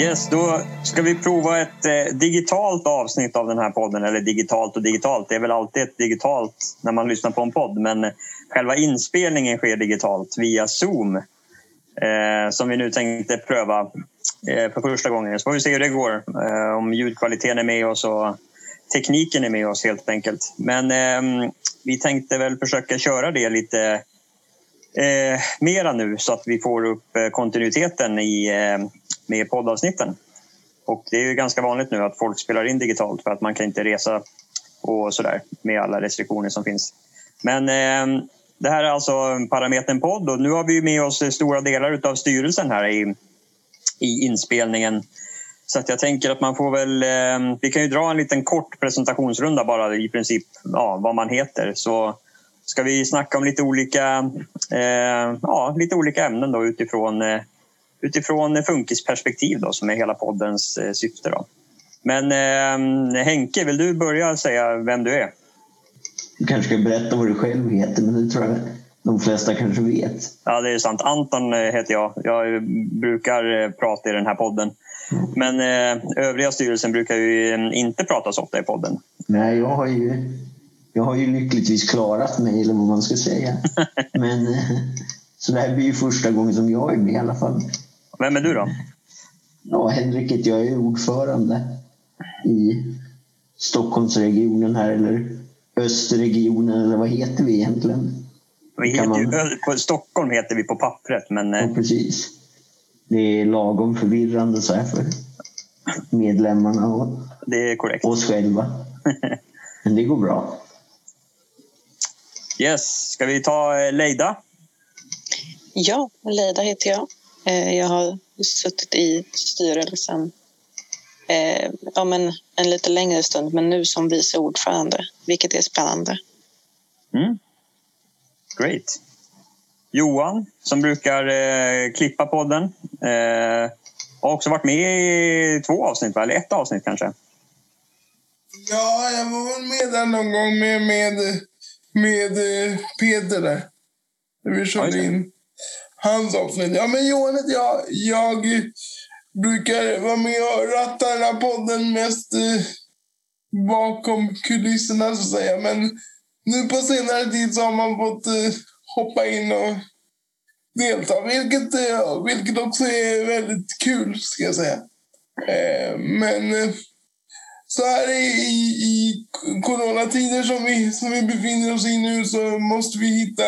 Yes, då ska vi prova ett eh, digitalt avsnitt av den här podden. Eller digitalt och digitalt, det är väl alltid ett digitalt när man lyssnar på en podd. Men själva inspelningen sker digitalt via Zoom. Eh, som vi nu tänkte pröva eh, för första gången. Så får vi se hur det går. Eh, om ljudkvaliteten är med oss och tekniken är med oss helt enkelt. Men ehm, vi tänkte väl försöka köra det lite eh, mera nu så att vi får upp eh, kontinuiteten i, eh, med poddavsnitten. Och det är ju ganska vanligt nu att folk spelar in digitalt för att man kan inte resa och sådär med alla restriktioner som finns. Men eh, det här är alltså Parametern podd och nu har vi med oss stora delar av styrelsen här i, i inspelningen. Så att jag tänker att man får väl... Eh, vi kan ju dra en liten kort presentationsrunda bara i princip ja, vad man heter. Så ska vi snacka om lite olika, eh, ja, lite olika ämnen då utifrån, eh, utifrån funkisperspektiv då, som är hela poddens eh, syfte. Då. Men eh, Henke, vill du börja säga vem du är? Du kanske ska berätta vad du själv heter, men det tror jag de flesta kanske vet. Ja, det är sant. Anton eh, heter jag. Jag brukar eh, prata i den här podden. Mm. Men eh, övriga styrelsen brukar ju inte prata så ofta i podden. Nej, jag har ju, jag har ju lyckligtvis klarat mig, eller vad man ska säga. Men, så det här blir ju första gången som jag är med i alla fall. Vem är du då? Ja, Henrik heter jag. är ordförande i Stockholmsregionen här, eller Östregionen, eller vad heter vi egentligen? Vi heter man... ju, på Stockholm heter vi på pappret, men... Ja, precis. Det är lagom förvirrande så här för medlemmarna och det är korrekt. oss själva. Men det går bra. Yes, ska vi ta eh, Leida? Ja, Leida heter jag. Eh, jag har suttit i styrelsen eh, ja, men en lite längre stund, men nu som vice ordförande, vilket är spännande. Mm. Great. Johan, som brukar eh, klippa podden, eh, har också varit med i två avsnitt, eller ett avsnitt kanske? Ja, jag var väl med där någon gång med, med, med eh, Peter där. När vi körde in hans avsnitt. Ja, men Johan heter jag. Jag brukar vara med och ratta den här podden mest eh, bakom kulisserna så att säga. Men nu på senare tid så har man fått eh, hoppa in och delta. Vilket, eh, vilket också är väldigt kul ska jag säga. Eh, men eh, så här i, i coronatider som vi, som vi befinner oss i nu så måste vi hitta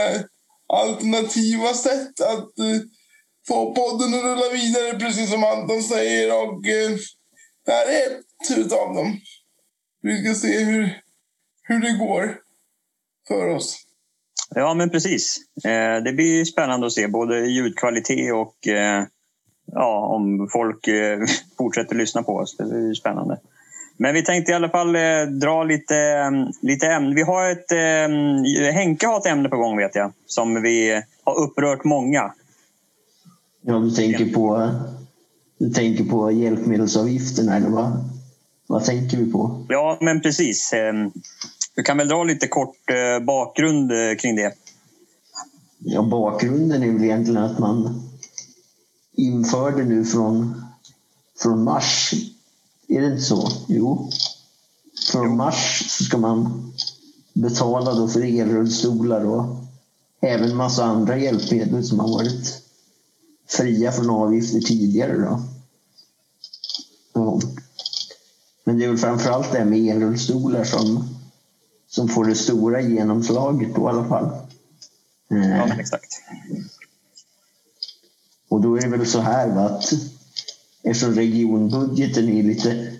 alternativa sätt att eh, få podden att rulla vidare, precis som Anton säger. Och eh, det här är ett av dem. Vi ska se hur, hur det går för oss. Ja, men precis. Eh, det blir spännande att se både ljudkvalitet och eh, ja, om folk eh, fortsätter lyssna på oss. Det blir spännande. Men vi tänkte i alla fall eh, dra lite, mm, lite ämnen. Vi har ett, eh, Henke har ett ämne på gång vet jag, som vi har upprört många. Ja, du tänker på, du tänker på hjälpmedelsavgifterna eller vad, vad tänker vi på? Ja, men precis. Ehm, du kan väl dra lite kort eh, bakgrund eh, kring det? Ja, bakgrunden är väl egentligen att man införde nu från, från mars. Är det inte så? Jo. Från mars så ska man betala då för elrullstolar och även massa andra hjälpmedel som har varit fria från avgifter tidigare. Då. Men det är väl framförallt det här med elrullstolar som som får det stora genomslaget då i alla fall. Ja, eh, exakt. Och då är det väl så här va, att eftersom regionbudgeten är lite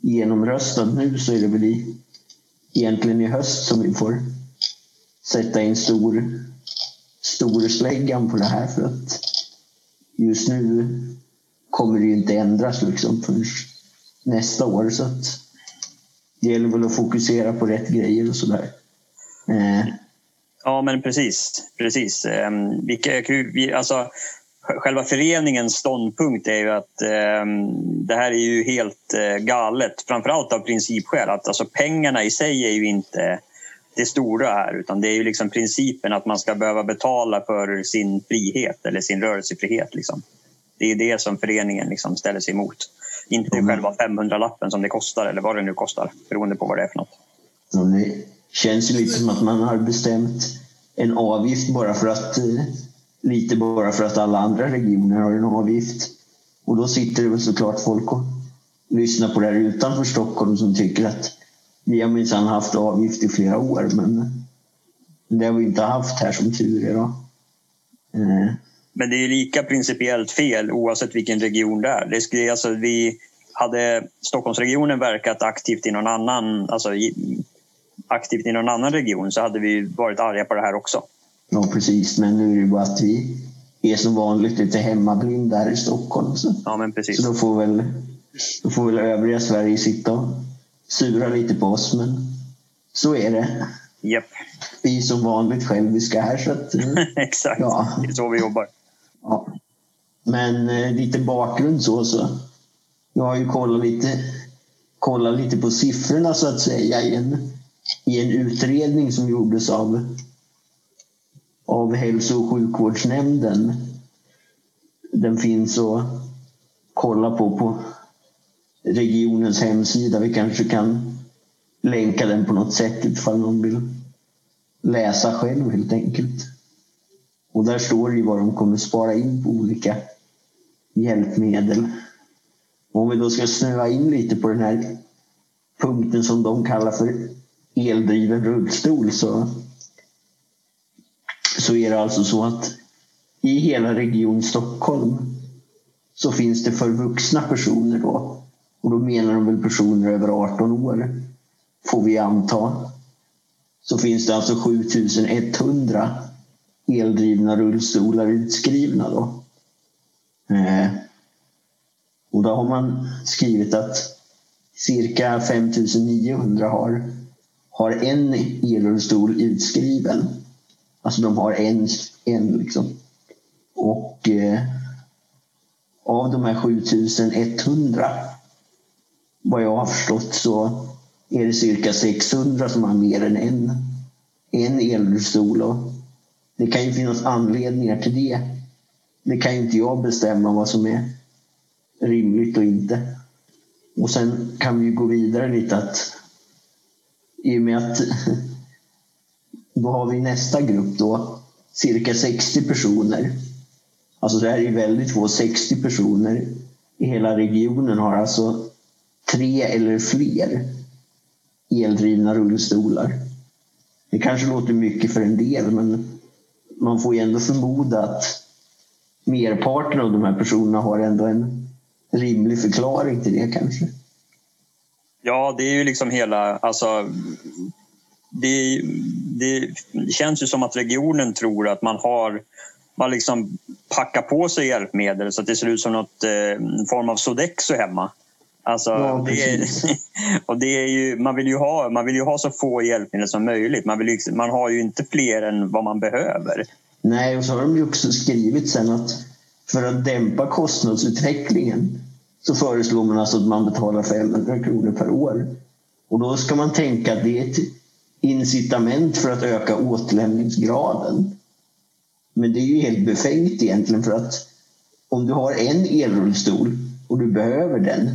genomröstad nu så är det väl i, egentligen i höst som vi får sätta in stor, stor släggan på det här för att just nu kommer det ju inte ändras liksom förrän nästa år. Så att det gäller väl att fokusera på rätt grejer och sådär. Eh. Ja, men precis. precis. Ehm, vilka, alltså, själva föreningens ståndpunkt är ju att eh, det här är ju helt eh, galet. Framförallt av principskäl. Att, alltså, pengarna i sig är ju inte det stora här utan det är ju liksom principen att man ska behöva betala för sin frihet eller sin rörelsefrihet. Liksom. Det är det som föreningen liksom ställer sig emot. Inte mm. själva 500-lappen som det kostar eller vad det nu kostar beroende på vad det är för något. Det känns ju lite som att man har bestämt en avgift bara för att eh, lite bara för att alla andra regioner har en avgift. Och då sitter det väl såklart folk och lyssnar på det här utanför Stockholm som tycker att vi har minsann haft avgift i flera år men det har vi inte haft här som tur är. Då. Eh. Men det är lika principiellt fel oavsett vilken region det är. Det skulle, alltså, vi hade Stockholmsregionen verkat aktivt i någon annan alltså, aktivt i någon annan region så hade vi varit arga på det här också. Ja, precis. Men nu är det bara att vi är som vanligt lite hemmablinda här i Stockholm. Så, ja, men precis. så då, får väl, då får väl övriga Sverige sitta och sura lite på oss. Men så är det. Yep. Vi är som vanligt själviska här. Så att, Exakt, ja. det är så vi jobbar. Ja. Men eh, lite bakgrund så. så. Jag har ju kollat lite, kollat lite på siffrorna så att säga i en, i en utredning som gjordes av, av hälso och sjukvårdsnämnden. Den finns att kolla på på regionens hemsida. Vi kanske kan länka den på något sätt ifall någon vill läsa själv helt enkelt. Och där står det ju vad de kommer spara in på olika hjälpmedel. Och om vi då ska snöa in lite på den här punkten som de kallar för eldriven rullstol så, så är det alltså så att i hela Region Stockholm så finns det för vuxna personer då, och då menar de väl personer över 18 år, får vi anta, så finns det alltså 7100 eldrivna rullstolar utskrivna. Då. Eh, och då har man skrivit att cirka 5900 har, har en elrullstol utskriven. Alltså de har en, en liksom. Och eh, av de här 7100 vad jag har förstått så är det cirka 600 som har mer än en, en elrullstol. Och det kan ju finnas anledningar till det. Det kan ju inte jag bestämma vad som är rimligt och inte. Och sen kan vi gå vidare lite att i och med att då har vi nästa grupp då, cirka 60 personer. Alltså det här är ju väldigt få, 60 personer i hela regionen har alltså tre eller fler eldrivna rullstolar. Det kanske låter mycket för en del men man får ju ändå förmoda att merparten av de här personerna har ändå en rimlig förklaring till det kanske. Ja, det är ju liksom hela... Alltså, det, det känns ju som att regionen tror att man har man liksom packar på sig hjälpmedel så att det ser ut som något eh, form av Sodexo hemma. Alltså, ja, det är, och det är ju, man, vill ju ha, man vill ju ha så få hjälpmedel som möjligt. Man, vill, man har ju inte fler än vad man behöver. Nej, och så har de ju också skrivit sen att för att dämpa kostnadsutvecklingen så föreslår man alltså att man betalar 500 kronor per år. Och då ska man tänka att det är incitament för att öka återlämningsgraden. Men det är ju helt befängt egentligen för att om du har en elrullstol och du behöver den,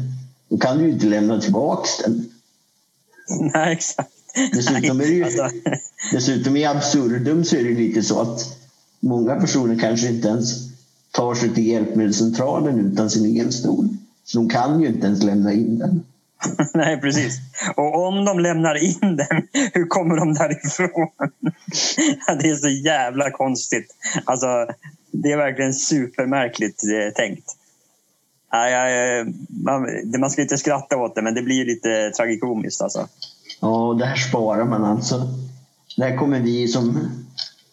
då kan du ju inte lämna tillbaks den. Nej, exakt. Dessutom, är det ju, alltså. dessutom i absurdum så är det lite så att många personer kanske inte ens tar sig till hjälpmedelscentralen utan sin elstol. Så de kan ju inte ens lämna in den. Nej, precis. Och om de lämnar in den, hur kommer de därifrån? det är så jävla konstigt. Alltså, det är verkligen supermärkligt eh, tänkt. Eh, man, ska inte skratta åt det, men det blir lite tragikomiskt. Alltså. Ja, och där sparar man alltså. Där kommer vi som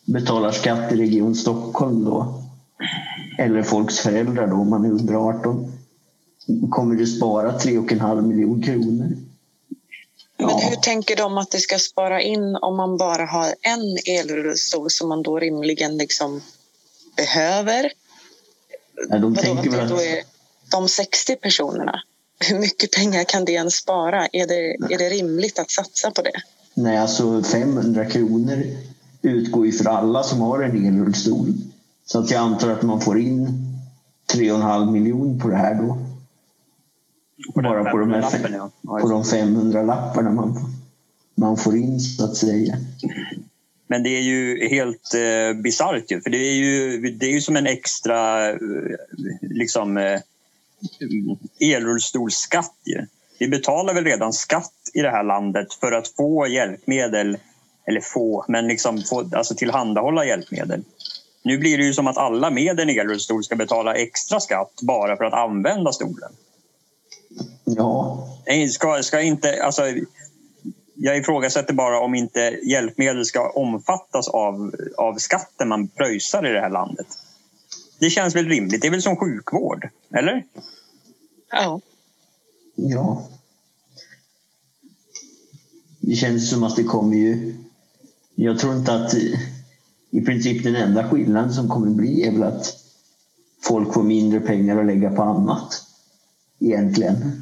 betalar skatt i Region Stockholm då, eller folks föräldrar då, om man är under 18, kommer du spara 3,5 miljoner kronor. Men hur tänker de att det ska spara in om man bara har en elrullstol som man då rimligen liksom behöver? Ja, de tänker väl att... Är de 60 personerna, hur mycket pengar kan det ens spara? Är det, är det rimligt att satsa på det? Nej, alltså 500 kronor utgår ju för alla som har en elrullstol. Så att jag antar att man får in 3,5 miljoner på det här då. Bara på de, här, 500-lappen, ja. Ja, på de 500 lapparna man, man får in så att säga. Men det är ju helt eh, bisarrt ju, för det är ju, det är ju som en extra eh, liksom, eh, elrullstolsskatt. Ju. Vi betalar väl redan skatt i det här landet för att få hjälpmedel, eller få, men liksom få, alltså tillhandahålla hjälpmedel. Nu blir det ju som att alla med en elrullstol ska betala extra skatt bara för att använda stolen. Ja, Nej, Ska, ska inte, alltså, jag ifrågasätter bara om inte hjälpmedel ska omfattas av, av skatten man pröjsar i det här landet. Det känns väl rimligt? Det är väl som sjukvård? Eller? Ja. ja. Det känns som att det kommer ju... Jag tror inte att i princip den enda skillnaden som kommer bli är väl att folk får mindre pengar att lägga på annat. Egentligen.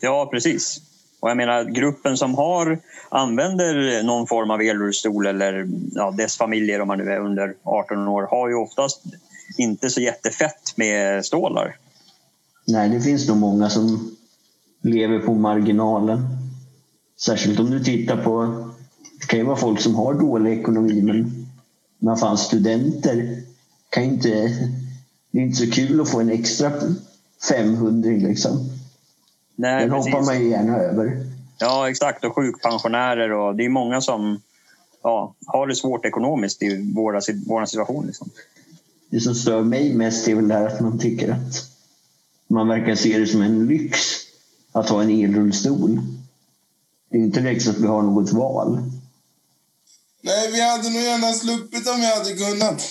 Ja, precis. Och jag menar gruppen som har använder någon form av elrullstol eller ja, dess familjer om man nu är under 18 år har ju oftast inte så jättefett med stålar. Nej, det finns nog många som lever på marginalen. Särskilt om du tittar på... Det kan ju vara folk som har dålig ekonomi men men fan, studenter kan ju inte... Det är inte så kul att få en extra 500 liksom. Nej, Den precis. hoppar man ju gärna över. Ja, exakt. Och sjukpensionärer och det är många som ja, har det svårt ekonomiskt i våra, vår situation. Liksom. Det som stör mig mest är väl det här att man tycker att man verkar se det som en lyx att ha en elrullstol. Det är inte direkt så att vi har något val. Nej, vi hade nog gärna sluppit om vi hade kunnat.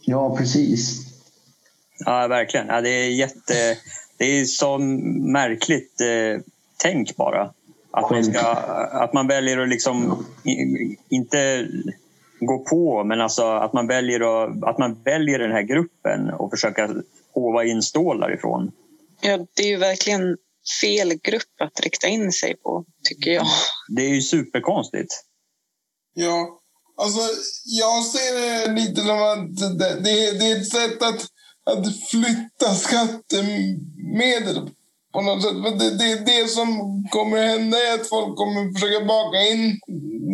Ja, precis. Ja, verkligen. Ja, det är jätte... Det är så märkligt eh, tänk bara. Att man, ska, att man väljer att liksom inte gå på, men alltså att man väljer, att, att man väljer den här gruppen och försöka hova in stålar ifrån. ja, det är ju verkligen fel grupp att rikta in sig på, tycker jag. Det är ju superkonstigt. Ja, alltså jag ser det lite som att det, det, det är ett sätt att, att flytta skattemedel på något sätt. Det, det, det som kommer hända är att folk kommer försöka baka in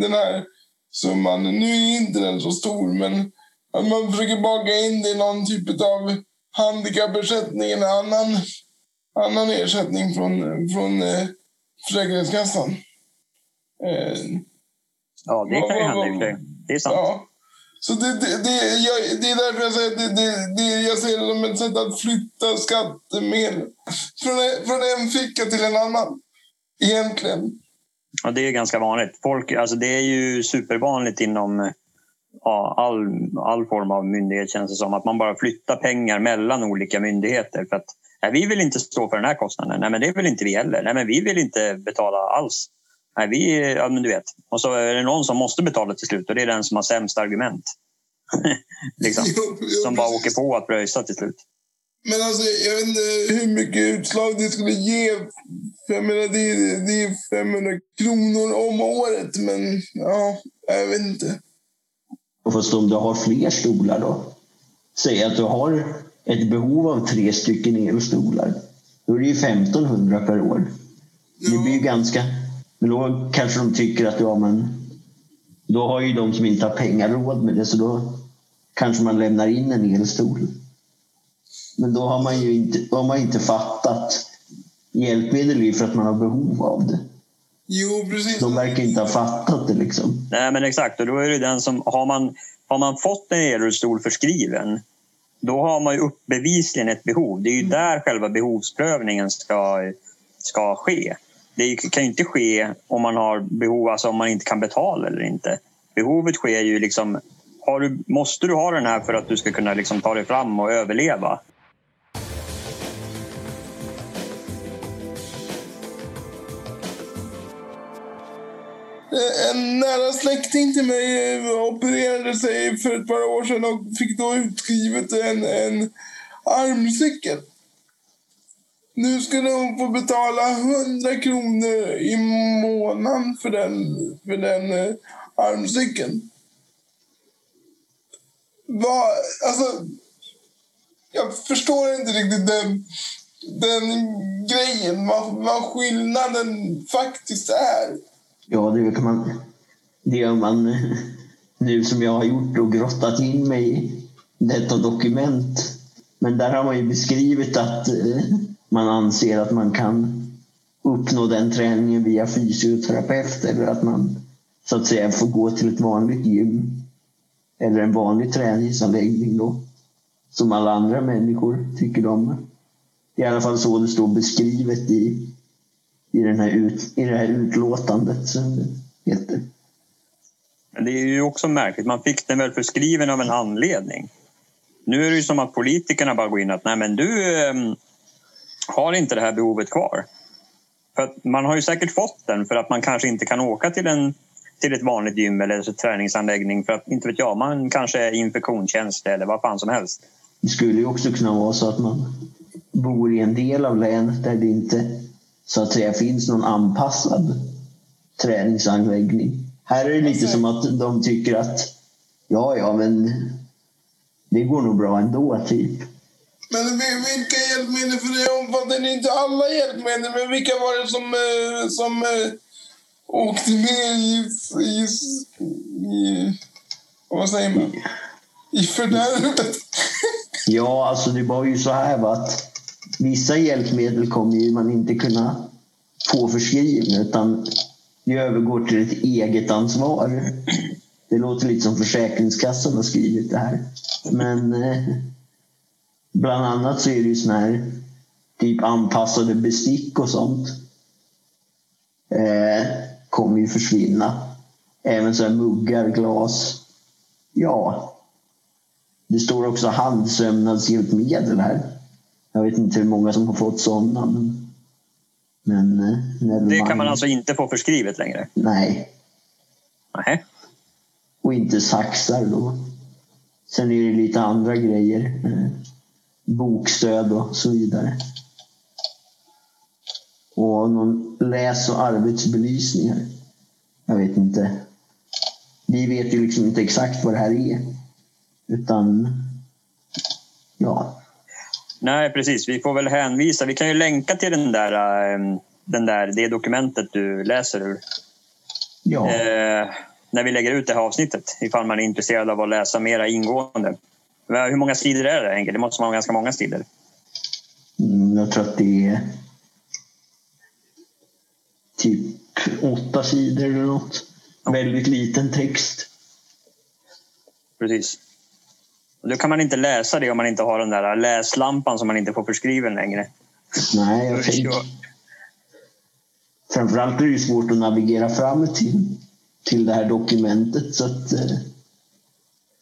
den här summan. Nu är inte den så stor, men att man försöker baka in det i någon typ av handikappersättning eller annan, annan ersättning från, från eh, Försäkringskassan. Eh, Ja, det kan ju hända i och för sig. Det är sant. Ja. Så det, det, det, jag, det är därför jag säger det, det, det, jag ser det som ett sätt att flytta skattemedel från, en- från en ficka till en annan. Egentligen. Ja, det är ganska vanligt. Folk, alltså det är ju supervanligt inom ja, all, all form av myndighet känns det som. Att man bara flyttar pengar mellan olika myndigheter. För att nej, vi vill inte stå för den här kostnaden. Nej, men det vill inte vi heller. Nej, men vi vill inte betala alls. Nej, vi, ja, men du vet. Och så är det någon som måste betala till slut och det är den som har sämst argument. liksom. Jo, jo, Som bara precis. åker på att pröjsa till slut. Men alltså, jag vet inte hur mycket utslag det skulle ge. Jag menar, det, är- det är 500 kronor om året. Men ja, jag vet inte. Och fast om du har fler stolar då? Säg att du har ett behov av tre stycken elstolar. Då är det ju 1500 per år. Det blir ju ganska... Men då kanske de tycker att ja, men då har ju de som inte har pengar råd med det så då kanske man lämnar in en elstol. Men då har man ju inte, då har man inte fattat. Hjälpmedel är för att man har behov av det. Jo, precis. De verkar inte ha fattat det liksom. Nej, men exakt. Och då är det den som, har, man, har man fått en elrullstol förskriven då har man ju upp bevisligen ett behov. Det är ju där själva behovsprövningen ska, ska ske. Det kan ju inte ske om man har behov, alltså om man inte kan betala eller inte. Behovet sker ju liksom... Har du, måste du ha den här för att du ska kunna liksom ta dig fram och överleva? Eh, en nära släkting till mig eh, opererade sig för ett par år sedan och fick då utskrivet en, en armcykel. Nu skulle hon få betala 100 kronor i månaden för den, för den eh, armcykeln. Vad, alltså, jag förstår inte riktigt den, den grejen, vad, vad skillnaden faktiskt är. Ja, det kan man... Det gör man nu som jag har gjort och grottat in mig i detta dokument. Men där har man ju beskrivit att eh, man anser att man kan uppnå den träningen via fysioterapeut eller att man så att säga får gå till ett vanligt gym eller en vanlig träningsanläggning då, som alla andra människor tycker om. Det är i alla fall så det står beskrivet i, i, den här ut, i det här utlåtandet som det heter. Men det är ju också märkligt, man fick den väl förskriven av en anledning. Nu är det ju som att politikerna bara går in att nej men du ehm, har inte det här behovet kvar. För man har ju säkert fått den för att man kanske inte kan åka till, en, till ett vanligt gym eller träningsanläggning för att inte vet jag, man kanske är infektionskänslig eller vad fan som helst. Det skulle ju också kunna vara så att man bor i en del av länet där det inte så att säga finns någon anpassad träningsanläggning. Här är det lite som att de tycker att ja, ja, men det går nog bra ändå, typ. Men vilka hjälpmedel, för det omfattar inte alla hjälpmedel, men vilka var det som, eh, som eh, åkte ner i, i, i, vad säger man, i fördärvet? ja, alltså det var ju så här va, att vissa hjälpmedel kommer ju man inte kunna få förskrivna utan det övergår till ett eget ansvar. Det låter lite som Försäkringskassan har skrivit det här. Men eh, Bland annat så är det ju såna här typ anpassade bestick och sånt. Eh, kommer ju försvinna. Även så här muggar, glas. Ja. Det står också handsömnadshjälpmedel här. Jag vet inte hur många som har fått sådana. Men, men eh, det kan man alltså inte få förskrivet längre? Nej. Nej. Och inte saxar då. Sen är det lite andra grejer. Bokstöd och så vidare. Och någon läs och arbetsbelysning här. Jag vet inte. Vi vet ju liksom inte exakt vad det här är. Utan, ja. Nej, precis. Vi får väl hänvisa. Vi kan ju länka till den där, ehm, den där, det dokumentet du läser ur. Ja. Eh, när vi lägger ut det här avsnittet, ifall man är intresserad av att läsa mera ingående. Hur många sidor är det? Enkelt? Det måste vara ganska många sidor. Mm, jag tror att det är typ åtta sidor eller något. Ja. Väldigt liten text. Precis. Och då kan man inte läsa det om man inte har den där läslampan som man inte får förskriven längre. Nej, jag tänker... Framförallt är det svårt att navigera fram till, till det här dokumentet. Så att, eh,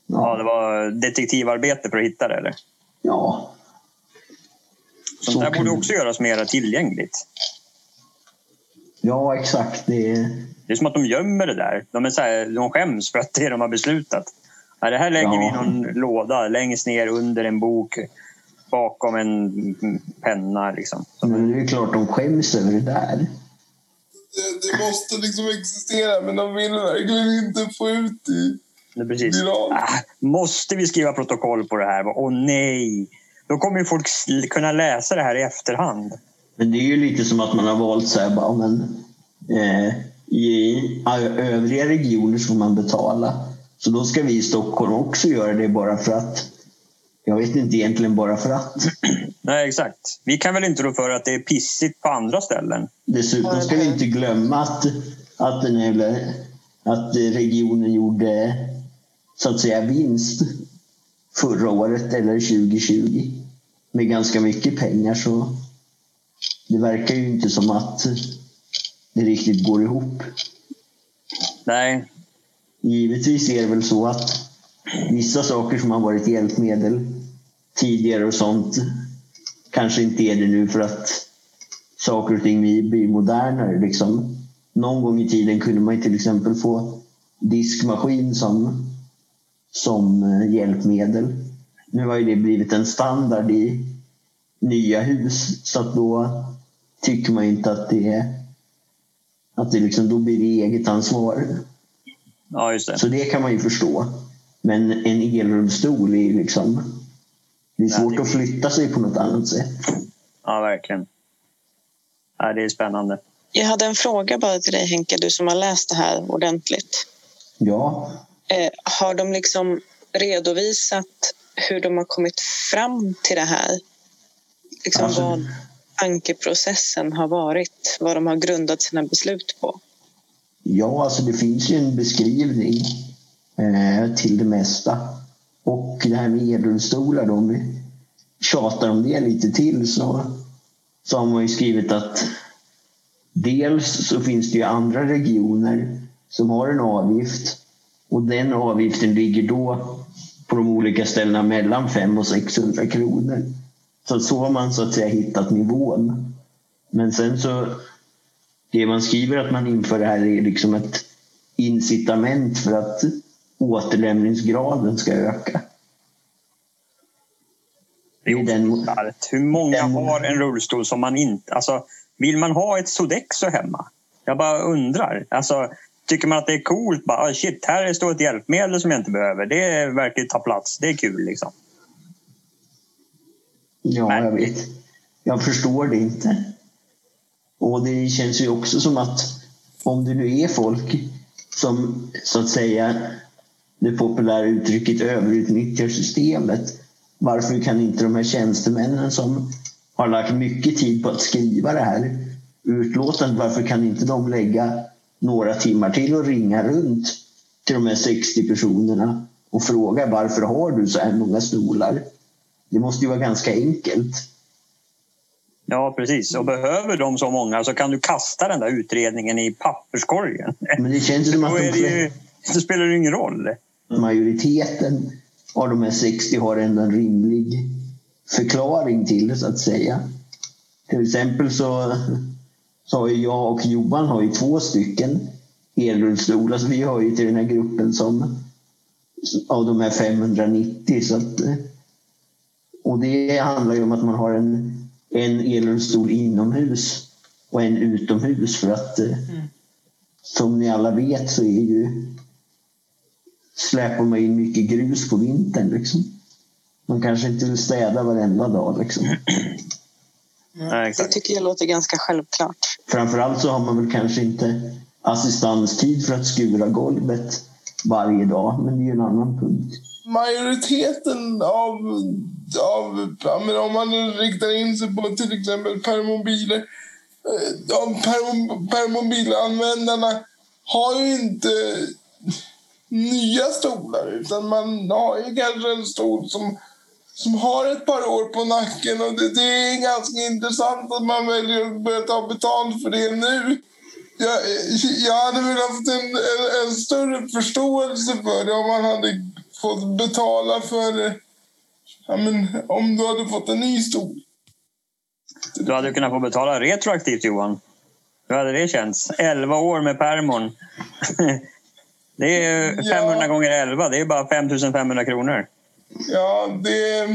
Ja, det var detektivarbete för att hitta det, eller? Ja. Sånt så där borde också göras mer tillgängligt. Ja, exakt. Det är... det är som att de gömmer det där. De, är så här, de skäms för att det de har beslutat. Ja, det här lägger ja. vi i någon låda längst ner under en bok bakom en penna. Liksom. Men det är klart de skäms över det där. Det, det måste liksom existera, men de vill verkligen inte få ut det. Precis. Ah, måste vi skriva protokoll på det här? Åh nej! Då kommer ju folk kunna läsa det här i efterhand. Men det är ju lite som att man har valt så här, bara, men, eh, i övriga regioner får man betala. Så då ska vi i Stockholm också göra det bara för att. Jag vet inte egentligen bara för att. Nej, exakt. Vi kan väl inte rå för att det är pissigt på andra ställen. Dessutom ska vi inte glömma att, att, den här, att regionen gjorde så att säga vinst förra året eller 2020 med ganska mycket pengar så det verkar ju inte som att det riktigt går ihop. Nej. Givetvis är det väl så att vissa saker som har varit hjälpmedel tidigare och sånt kanske inte är det nu för att saker och ting blir modernare. Liksom. Någon gång i tiden kunde man till exempel få diskmaskin som som eh, hjälpmedel. Nu har ju det blivit en standard i nya hus så att då tycker man inte att det är att det liksom, då blir det eget ansvar. Ja, just det. Så det kan man ju förstå. Men en elrullstol är liksom Det är svårt att flytta sig på något annat sätt. Ja, verkligen. Ja, det är spännande. Jag hade en fråga bara till dig Henke, du som har läst det här ordentligt. Ja, har de liksom redovisat hur de har kommit fram till det här? Liksom Alltså- vad tankeprocessen har varit, vad de har grundat sina beslut på. ja alltså det finns ju en beskrivning eh, till det mesta. Och det här med elrullstolar, om vi tjatar om det lite till så, så har man ju skrivit att dels så finns det ju andra regioner som har en avgift och den avgiften ligger då på de olika ställena mellan 500 och 600 kronor. Så så har man så att säga hittat nivån. Men sen så, det man skriver att man inför det här är liksom ett incitament för att återlämningsgraden ska öka. Det är den-. Hur många den- har en rullstol som man inte... Alltså, vill man ha ett Sodexo hemma? Jag bara undrar. Alltså, tycker man att det är coolt? Bara, ah, shit, här står ett hjälpmedel som jag inte behöver. Det verkar ta plats. Det är kul. liksom. Ja, Men- jag vet. Jag förstår det inte. Och det känns ju också som att om det nu är folk som så att säga det populära uttrycket överutnyttjar systemet. Varför kan inte de här tjänstemännen som har lagt mycket tid på att skriva det här utlåtandet, varför kan inte de lägga några timmar till och ringa runt till de här 60 personerna och fråga varför har du så här många stolar? Det måste ju vara ganska enkelt. Ja, precis. Och behöver de så många så kan du kasta den där utredningen i papperskorgen. Men det känns som att de det, ju, det spelar ingen roll. majoriteten av de här 60 har ändå en rimlig förklaring till det så att säga. Till exempel så, så har ju jag och Johan har ju två stycken elrullstolar så vi hör ju till den här gruppen som av de här 590 så att, och det handlar ju om att man har en, en elrullstol inomhus och en utomhus för att eh, som ni alla vet så är ju släpar man in mycket grus på vintern. Liksom. Man kanske inte vill städa varenda dag. Liksom. Ja, Det tycker jag låter ganska självklart. Framförallt så har man väl kanske inte assistanstid för att skura golvet varje dag, men det är ju en annan punkt. majoriteten av, av ja, men om man riktar in sig på till exempel permobiler, eh, av permo, permobilanvändarna har ju inte nya stolar utan man har ju kanske en stol som, som har ett par år på nacken och det, det är ganska intressant att man väljer att börja ta betalt för det nu. Jag, jag hade velat ha en, en, en större förståelse för det om man hade fått betala för... Ja, men, om du hade fått en ny stol. Du hade kunnat få betala retroaktivt, Johan. Hur hade det känts? 11 år med permon. Det är Ja. 500 gånger 11. Det är bara 5 500 kronor. Ja, det,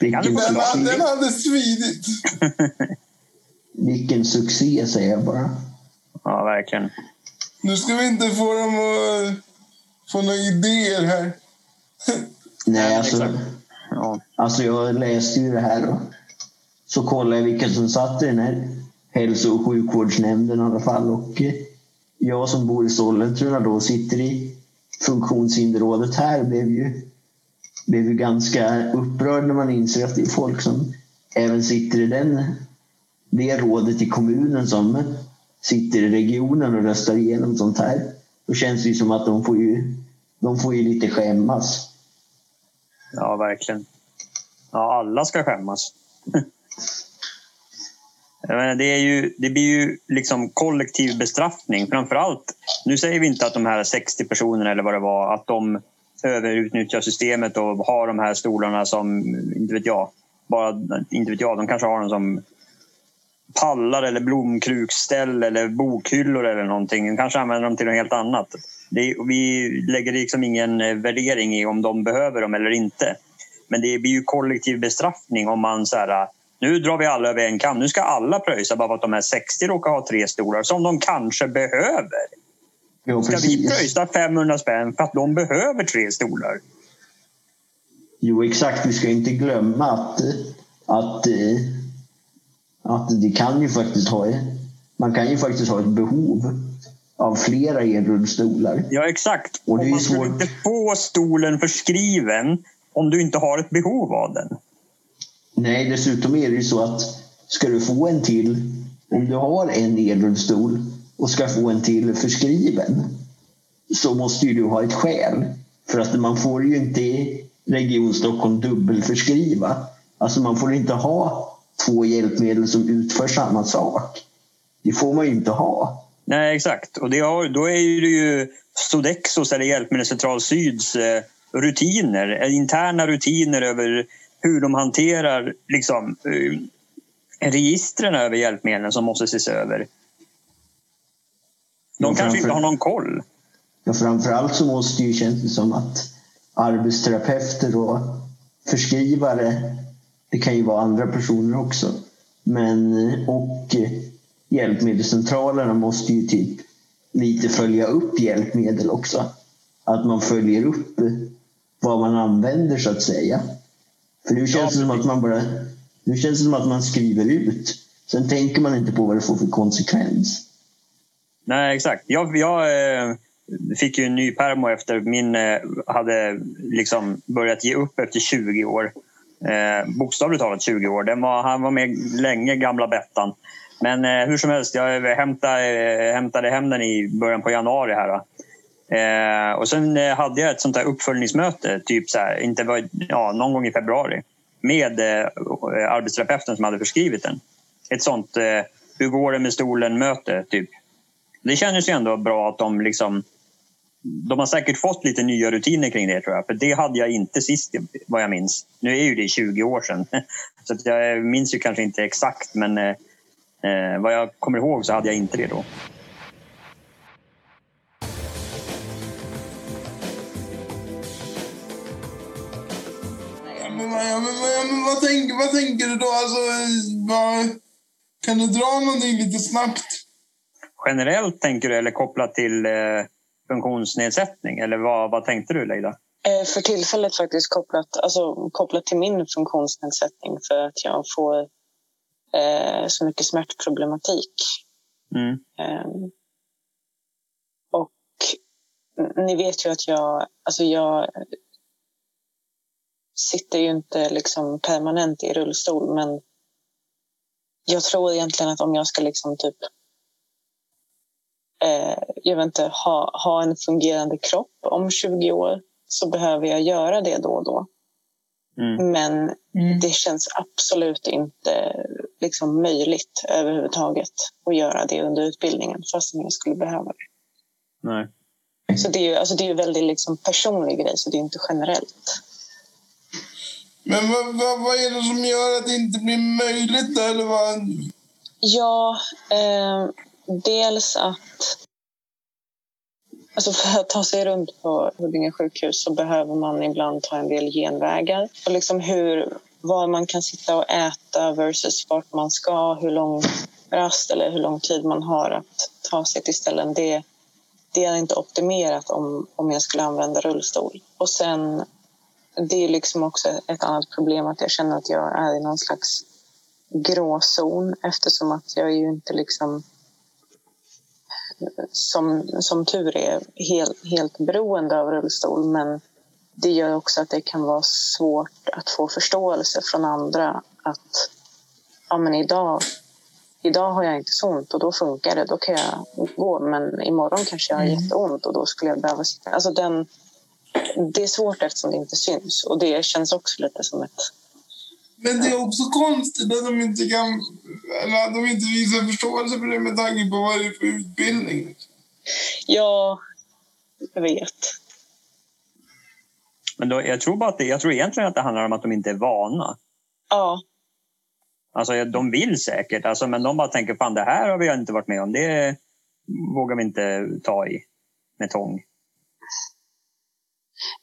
Vilken den, hade- den hade svidit. vilken succé säger jag bara. Ja, verkligen. Nu ska vi inte få dem att få några idéer här. Nej, alltså. Ja. alltså jag läste ju det här och så kollade jag vilka som satt i den här hälso och sjukvårdsnämnden i alla fall. Och eh, jag som bor i Sollentuna då sitter i funktionshinderrådet här blev ju, blev ju ganska upprörd när man inser att det är folk som även sitter i den, det rådet i kommunen som sitter i regionen och röstar igenom sånt här. Då känns det ju som att de får ju, de får ju lite skämmas. ja, verkligen. Ja, alla ska skämmas. Menar, det, är ju, det blir ju liksom kollektiv bestraffning. Framförallt, nu säger vi inte att de här 60 personerna eller vad det var, att de överutnyttjar systemet och har de här stolarna som, inte vet jag, bara, inte vet jag, de kanske har dem som pallar eller blomkruksställ eller bokhyllor eller någonting. De kanske använder dem till något helt annat. Det, vi lägger liksom ingen eh, värdering i om de behöver dem eller inte. Men det blir ju kollektiv bestraffning om man så här, nu drar vi alla över en kam. Nu ska alla pröjsa bara för att de här 60 råkar ha tre stolar som de kanske behöver. Ja, Ska vi pröjsa 500 spänn för att de behöver tre stolar? Jo, exakt. Vi ska inte glömma att, att, att det kan ju faktiskt ha, man kan ju faktiskt ha ett behov av flera elrullstolar. Ja, exakt. Och är man svårt. skulle inte få stolen förskriven om du inte har ett behov av den. Nej, dessutom är det ju så att ska du få en till, om du har en elrullstol och ska få en till förskriven så måste ju du ha ett skäl. För att man får ju inte i Region Stockholm dubbelförskriva. Alltså man får inte ha två hjälpmedel som utför samma sak. Det får man ju inte ha. Nej, exakt. Och det har, då är det ju Sodexos eller Hjälpmedelscentral Syds eh, rutiner, eh, interna rutiner över hur de hanterar liksom, eh, registren över hjälpmedlen som måste ses över. De kanske inte framför- har någon koll. Ja, framförallt så måste ju känns det som att arbetsterapeuter och förskrivare, det kan ju vara andra personer också, men och eh, hjälpmedelscentralerna måste ju typ lite följa upp hjälpmedel också. Att man följer upp eh, vad man använder så att säga. För nu känns det som att man bara nu känns det som att man skriver ut. Sen tänker man inte på vad det får för konsekvens. Nej, exakt. Jag, jag eh, fick ju en ny permo efter min eh, hade liksom börjat ge upp efter 20 år. Eh, bokstavligt talat 20 år. Den var, han var med länge, gamla Bettan. Men eh, hur som helst, jag hämtade, hämtade hem den i början på januari. här. Eh, och sen eh, hade jag ett sånt där uppföljningsmöte, typ så här, inte var, ja, någon gång i februari med eh, eh, arbetsterapeuten som hade förskrivit den. Ett sånt eh, hur går det med stolen-möte, typ. Det kändes ju ändå bra att de liksom... De har säkert fått lite nya rutiner kring det tror jag. För det hade jag inte sist vad jag minns. Nu är ju det 20 år sedan. Så att jag minns ju kanske inte exakt men eh, eh, vad jag kommer ihåg så hade jag inte det då. Vad- men vad, tänker, vad tänker du då? Alltså, vad, kan du dra någonting lite snabbt? Generellt tänker du eller kopplat till eh, funktionsnedsättning? Eller vad, vad tänkte du Leila? Eh, För tillfället faktiskt kopplat, alltså, kopplat till min funktionsnedsättning för att jag får eh, så mycket smärtproblematik. Mm. Eh, och ni vet ju att jag, alltså jag sitter ju inte liksom permanent i rullstol men jag tror egentligen att om jag ska liksom typ eh, jag vet inte, ha, ha en fungerande kropp om 20 år så behöver jag göra det då och då. Mm. Men det känns absolut inte liksom, möjligt överhuvudtaget att göra det under utbildningen fastän jag skulle behöva det. Nej. Så det är ju alltså, det är ju en väldigt liksom, personlig grej, så det är inte generellt. Men vad, vad, vad är det som gör att det inte blir möjligt? Eller vad? Ja, eh, dels att Alltså för att ta sig runt på Huddinge sjukhus så behöver man ibland ta en del genvägar. Och liksom hur, var man kan sitta och äta versus vart man ska, hur lång rast eller hur lång tid man har att ta sig till ställen. Det, det är inte optimerat om, om jag skulle använda rullstol. Och sen, det är liksom också ett annat problem att jag känner att jag är i någon slags gråzon eftersom att jag är ju inte liksom som, som tur är helt, helt beroende av rullstol. Men det gör också att det kan vara svårt att få förståelse från andra att ja, men idag, idag har jag inte så ont och då funkar det, då kan jag gå. Men imorgon kanske jag har jätteont och då skulle jag behöva sitta. Alltså den, det är svårt eftersom det inte syns och det känns också lite som ett Men det är också konstigt att de inte kan... Eller att de inte visar förståelse för det med tanke på vad det är för utbildning. ja, jag vet. Men då, jag, tror bara att det, jag tror egentligen att det handlar om att de inte är vana. Ja, Alltså, de vill säkert, alltså, men de bara tänker fan det här har vi inte varit med om. Det vågar vi inte ta i med tång.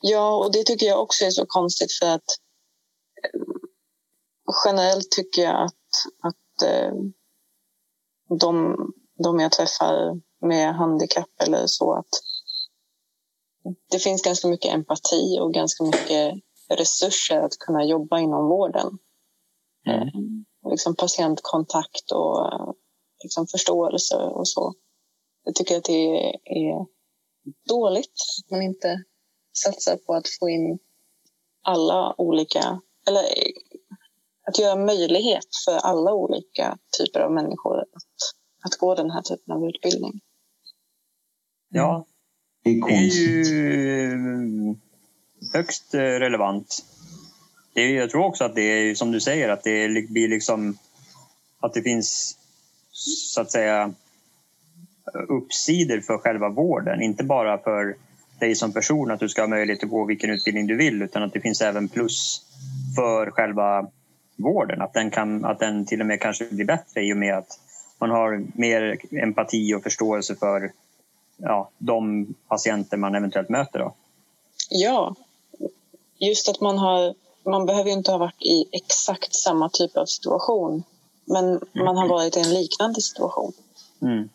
Ja, och det tycker jag också är så konstigt för att eh, generellt tycker jag att, att eh, de, de jag träffar med handikapp eller så att det finns ganska mycket empati och ganska mycket resurser att kunna jobba inom vården. Mm. Liksom patientkontakt och liksom förståelse och så. Jag tycker att det är dåligt att man inte satsar på att få in alla olika, eller att göra möjlighet för alla olika typer av människor att, att gå den här typen av utbildning. Ja, det är ju högst relevant. Det är, jag tror också att det är som du säger att det blir liksom att det finns så att säga uppsidor för själva vården. Inte bara för dig som person att du ska ha möjlighet att gå vilken utbildning du vill utan att det finns även plus för själva vården. Att den, kan, att den till och med kanske blir bättre i och med att man har mer empati och förståelse för ja, de patienter man eventuellt möter. Då. Ja, just att man har man behöver inte ha varit i exakt samma typ av situation men man har varit i en liknande situation. Mm.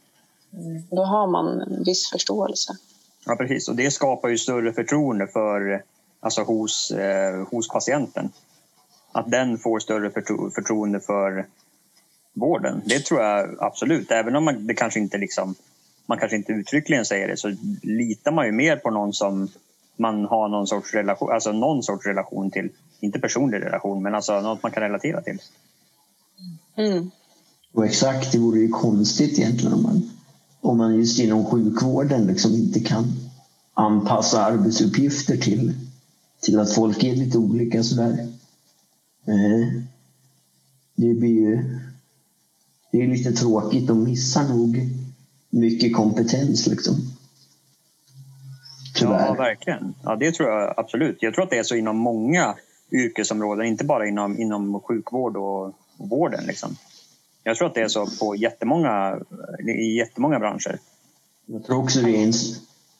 Då har man en viss förståelse. Ja, precis. Och det skapar ju större förtroende för, alltså hos, eh, hos patienten. Att den får större förtro förtroende för vården. Det tror jag absolut. Även om man, det kanske inte liksom, man kanske inte uttryckligen säger det så litar man ju mer på någon som man har någon sorts relation, alltså någon sorts relation till. Inte personlig relation, men alltså något man kan relatera till. Mm. Och exakt, det vore ju konstigt egentligen om man, om man just inom sjukvården liksom inte kan anpassa arbetsuppgifter till, till att folk är lite olika sådär. Eh, det blir ju det är lite tråkigt. De missar nog mycket kompetens liksom. Tyvärr. Ja, verkligen. Ja, det tror jag absolut. Jag tror att det är så inom många yrkesområden, inte bara inom, inom sjukvård och, och vården. Liksom. Jag tror att det är så på jättemånga, i jättemånga branscher. Jag tror också det är en,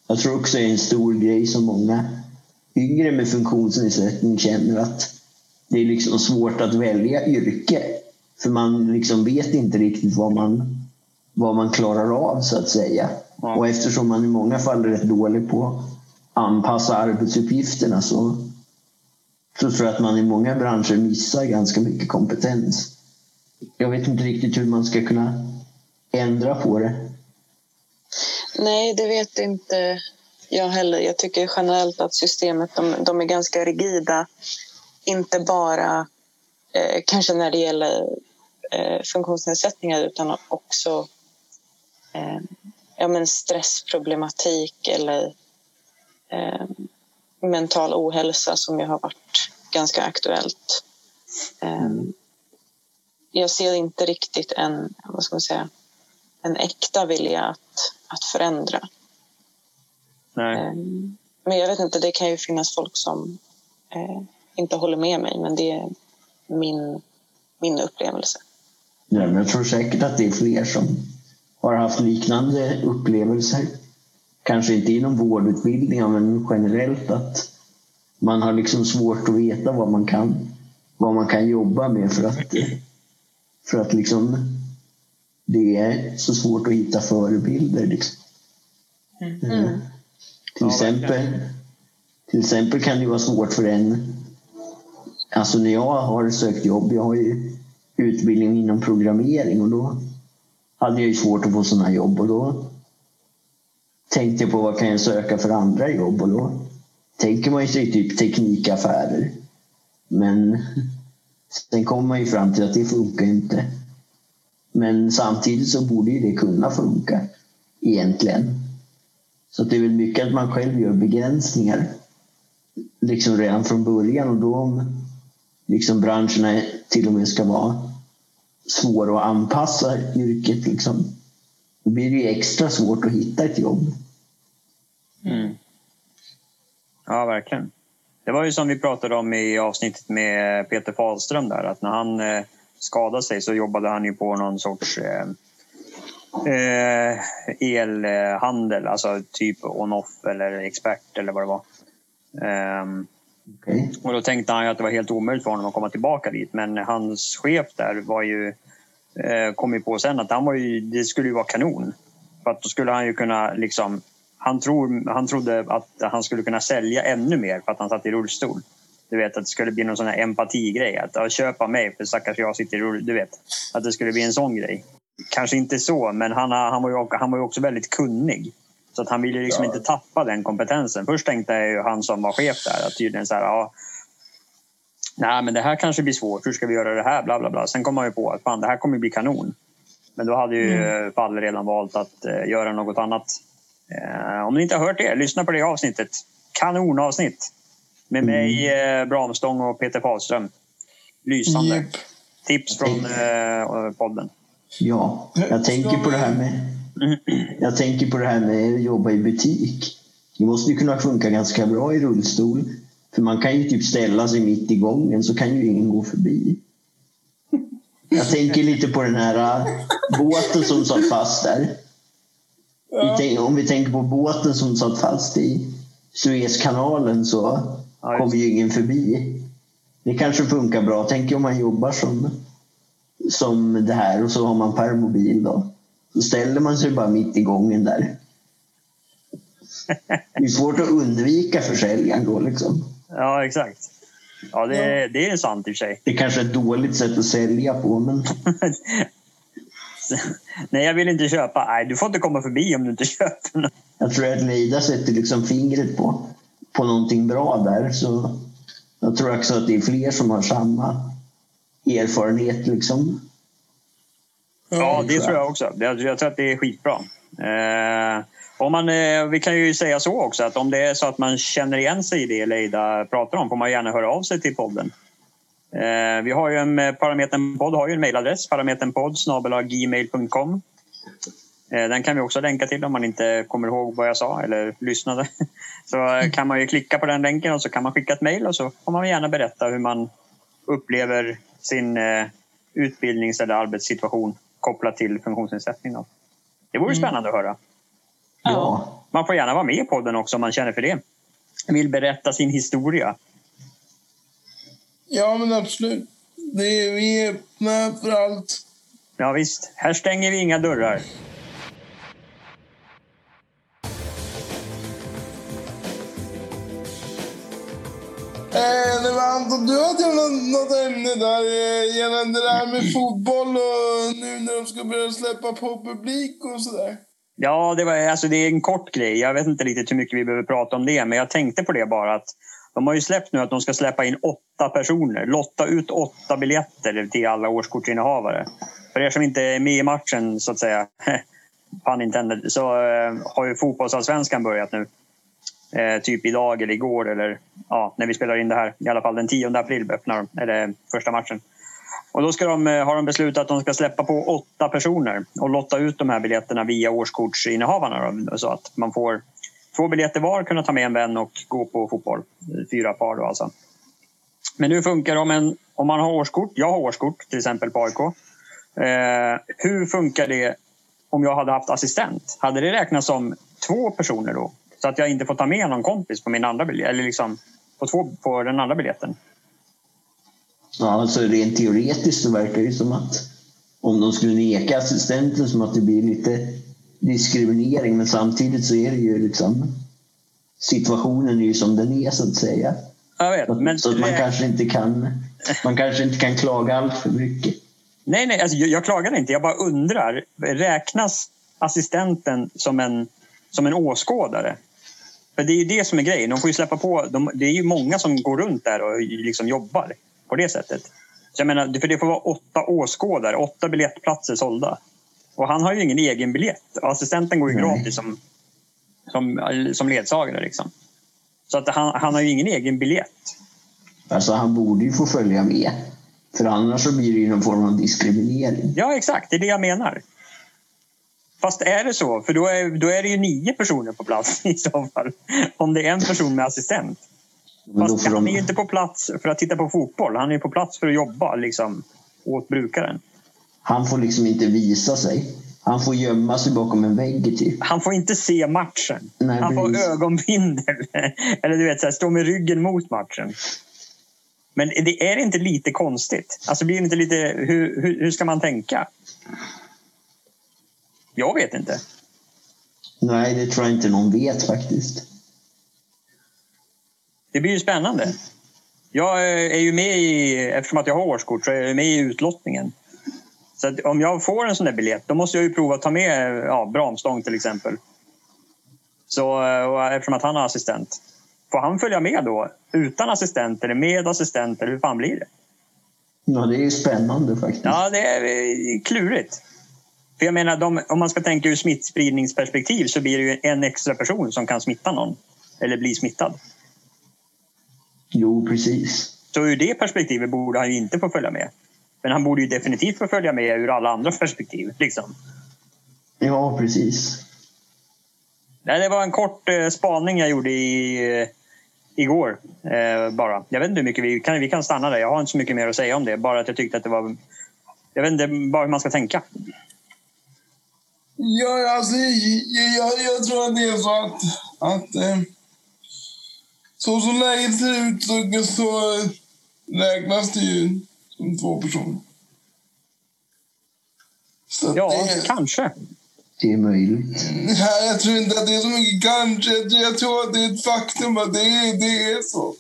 jag tror också det är en stor grej som många yngre med funktionsnedsättning känner att det är liksom svårt att välja yrke. För man liksom vet inte riktigt vad man, vad man klarar av så att säga. Ja. Och eftersom man i många fall är rätt dålig på att anpassa arbetsuppgifterna så, så tror jag att man i många branscher missar ganska mycket kompetens. Jag vet inte riktigt hur man ska kunna ändra på det. Nej, det vet inte jag heller. Jag tycker generellt att systemet de, de är ganska rigida. Inte bara eh, kanske när det gäller eh, funktionsnedsättningar utan också eh, ja, men stressproblematik eller eh, mental ohälsa som ju har varit ganska aktuellt. Eh, jag ser inte riktigt en, vad ska man säga, en äkta vilja att, att förändra. Nej. Eh, men jag vet inte, det kan ju finnas folk som eh, inte håller med mig, men det är min, min upplevelse. Ja, men jag tror säkert att det är fler som har haft liknande upplevelser. Kanske inte inom vårdutbildningar, men generellt att man har liksom svårt att veta vad man kan, vad man kan jobba med för att, för att liksom, det är så svårt att hitta förebilder. Liksom. Mm. Till, exempel, till exempel kan det vara svårt för en... Alltså när jag har sökt jobb, jag har ju utbildning inom programmering och då hade jag ju svårt att få sådana jobb och då tänkte jag på vad kan jag söka för andra jobb och då tänker man ju sig typ teknikaffärer. Men sen kommer man ju fram till att det funkar inte. Men samtidigt så borde ju det kunna funka egentligen. Så det är väl mycket att man själv gör begränsningar liksom redan från början och då om liksom branscherna till och med ska vara svåra att anpassa yrket. Liksom. Då blir det ju extra svårt att hitta ett jobb. Mm. Ja, verkligen. Det var ju som vi pratade om i avsnittet med Peter Fahlström där att när han eh, skadade sig så jobbade han ju på någon sorts eh, eh, elhandel, alltså typ on-off eller expert eller vad det var. Um, okay. Och då tänkte han att det var helt omöjligt för honom att komma tillbaka dit. Men hans chef där var ju, eh, kom ju på sen att han var ju, det skulle ju vara kanon. För att då skulle han ju kunna liksom, han, tror, han trodde att han skulle kunna sälja ännu mer för att han satt i rullstol. du vet att det skulle bli någon sån här empatigrej. Att ja, köpa mig för stackars jag sitter i Du vet, att det skulle bli en sån grej. Kanske inte så, men han, han, var, ju, han var ju också väldigt kunnig. Så att han ville liksom ja. inte tappa den kompetensen. Först tänkte jag ju han som var chef där att tydligen så här, ja, nej men det här kanske blir svårt, hur ska vi göra det här? Bla, bla, bla. Sen kom man ju på att fan, det här kommer bli kanon. Men då hade ju mm. Palle redan valt att uh, göra något annat. Uh, om ni inte har hört det, lyssna på det avsnittet. Kanonavsnitt. Med mm. mig, uh, Bramstång och Peter Fahlström. Lysande. Yep. Tips från uh, podden. Ja, jag tänker på det här med jag tänker på det här med att jobba i butik. Det måste ju kunna funka ganska bra i rullstol. För man kan ju typ ställa sig mitt i gången så kan ju ingen gå förbi. Jag tänker lite på den här äh, båten som satt fast där. Ja. Om vi tänker på båten som satt fast i Suezkanalen så ja, kommer ju ingen förbi. Det kanske funkar bra. Tänk om man jobbar som, som det här och så har man permobil då. Så ställer man sig bara mitt i gången där. Det är svårt att undvika försäljaren då liksom. Ja, exakt. Ja, det, ja. det är sant i och för sig. Det är kanske är ett dåligt sätt att sälja på, men... Nej, jag vill inte köpa. Nej, du får inte komma förbi om du inte köper. Jag tror att Leida sätter liksom fingret på, på någonting bra där. Så jag tror också att det är fler som har samma erfarenhet. Liksom. Ja, det tror jag också. Jag, jag tror att det är skitbra. Eh, om man, eh, vi kan ju säga så också att om det är så att man känner igen sig i det Leida pratar om får man gärna höra av sig till podden. Eh, vi har ju en eh, Parametern-podd har ju en mejladress, parameternpodd gmail.com. Eh, den kan vi också länka till om man inte kommer ihåg vad jag sa eller lyssnade. Så eh, kan man ju klicka på den länken och så kan man skicka ett mejl och så får man gärna berätta hur man upplever sin utbildnings eller arbetssituation kopplat till funktionsnedsättning. Det vore mm. spännande att höra. Ja. Man får gärna vara med i podden också om man känner för det. Vill berätta sin historia. Ja, men absolut. Det är, vi är öppna för allt. Ja, visst. Här stänger vi inga dörrar. Eh, Anton, du hade något, något ämne där eh, gällande det här med fotboll och nu när de ska börja släppa på publik och sådär. Ja, det, var, alltså det är en kort grej. Jag vet inte riktigt hur mycket vi behöver prata om det, men jag tänkte på det bara att de har ju släppt nu att de ska släppa in åtta personer, lotta ut åtta biljetter till alla årskortsinnehavare. För er som inte är med i matchen, så att säga, pun intended, så eh, har ju fotbollsallsvenskan börjat nu. Eh, typ idag eller igår eller ja, när vi spelar in det här. I alla fall den 10 april öppnar de, eller första matchen. Och då ska de, eh, har de beslutat att de ska släppa på åtta personer och lotta ut de här biljetterna via årskortsinnehavarna. Då, så att man får två biljetter var, kunna ta med en vän och gå på fotboll. Fyra par då alltså. Men hur funkar det om, en, om man har årskort? Jag har årskort till exempel på AIK. Eh, hur funkar det om jag hade haft assistent? Hade det räknats som två personer då? Så att jag inte får ta med någon kompis på min andra biljett, eller liksom på, två, på den andra biljetten. Ja, alltså rent teoretiskt så verkar det som att om de skulle neka assistenten som att det blir lite diskriminering men samtidigt så är det ju liksom situationen är ju som den är så att säga. Jag vet, men... så att man kanske inte kan man kanske inte kan klaga allt för mycket. Nej, nej, alltså jag, jag klagar inte. Jag bara undrar, räknas assistenten som en, som en åskådare? För det är ju det som är grejen. De får ju släppa på. De, det är ju många som går runt där och liksom jobbar på det sättet. Så jag menar, för det får vara åtta åskådare, åtta biljettplatser sålda. Och han har ju ingen egen biljett. Assistenten går ju Nej. gratis som, som, som ledsagare. Liksom. Så att han, han har ju ingen egen biljett. Alltså han borde ju få följa med. För annars så blir det ju någon form av diskriminering. Ja exakt, det är det jag menar. Fast är det så? För då är, då är det ju nio personer på plats i så fall. Om det är en person med assistent. Fast han är ju inte på plats för att titta på fotboll. Han är på plats för att jobba liksom, åt brukaren. Han får liksom inte visa sig. Han får gömma sig bakom en vägg. Typ. Han får inte se matchen. Nej, han får ögonbindel. Eller du vet, så här, stå med ryggen mot matchen. Men det är inte lite konstigt? Alltså blir det inte lite, hur, hur, hur ska man tänka? Jag vet inte. Nej, det tror jag inte någon vet faktiskt. Det blir ju spännande. Jag är ju med i, eftersom att jag har årskort, så är jag med i utlottningen. Så om jag får en sån där biljett, då måste jag ju prova att ta med ja, Bramstång till exempel. Så, eftersom att han har assistent. Får han följa med då? Utan assistent eller med assistent? Eller hur fan blir det? Ja, det är spännande faktiskt. Ja, det är klurigt. För jag menar, de, om man ska tänka ur smittspridningsperspektiv så blir det ju en extra person som kan smitta någon. Eller bli smittad. Jo, precis. Så ur det perspektivet borde han ju inte få följa med. Men han borde ju definitivt få följa med ur alla andra perspektiv. Liksom. Ja, precis. Nej, det var en kort eh, spaning jag gjorde i, eh, igår. Eh, bara. Jag vet inte hur mycket vi kan, vi kan stanna där. Jag har inte så mycket mer att säga om det. Bara att jag tyckte att det var... Jag vet inte bara hur man ska tänka. Ja, alltså, jag, jag tror att det är så att, att eh, så som läget ser ut så, så räknas det ju två personer. Så ja, det, kanske. Det är möjligt. Nej, jag tror inte att det är så mycket kanske. Jag tror att det är ett faktum att det är, det är så.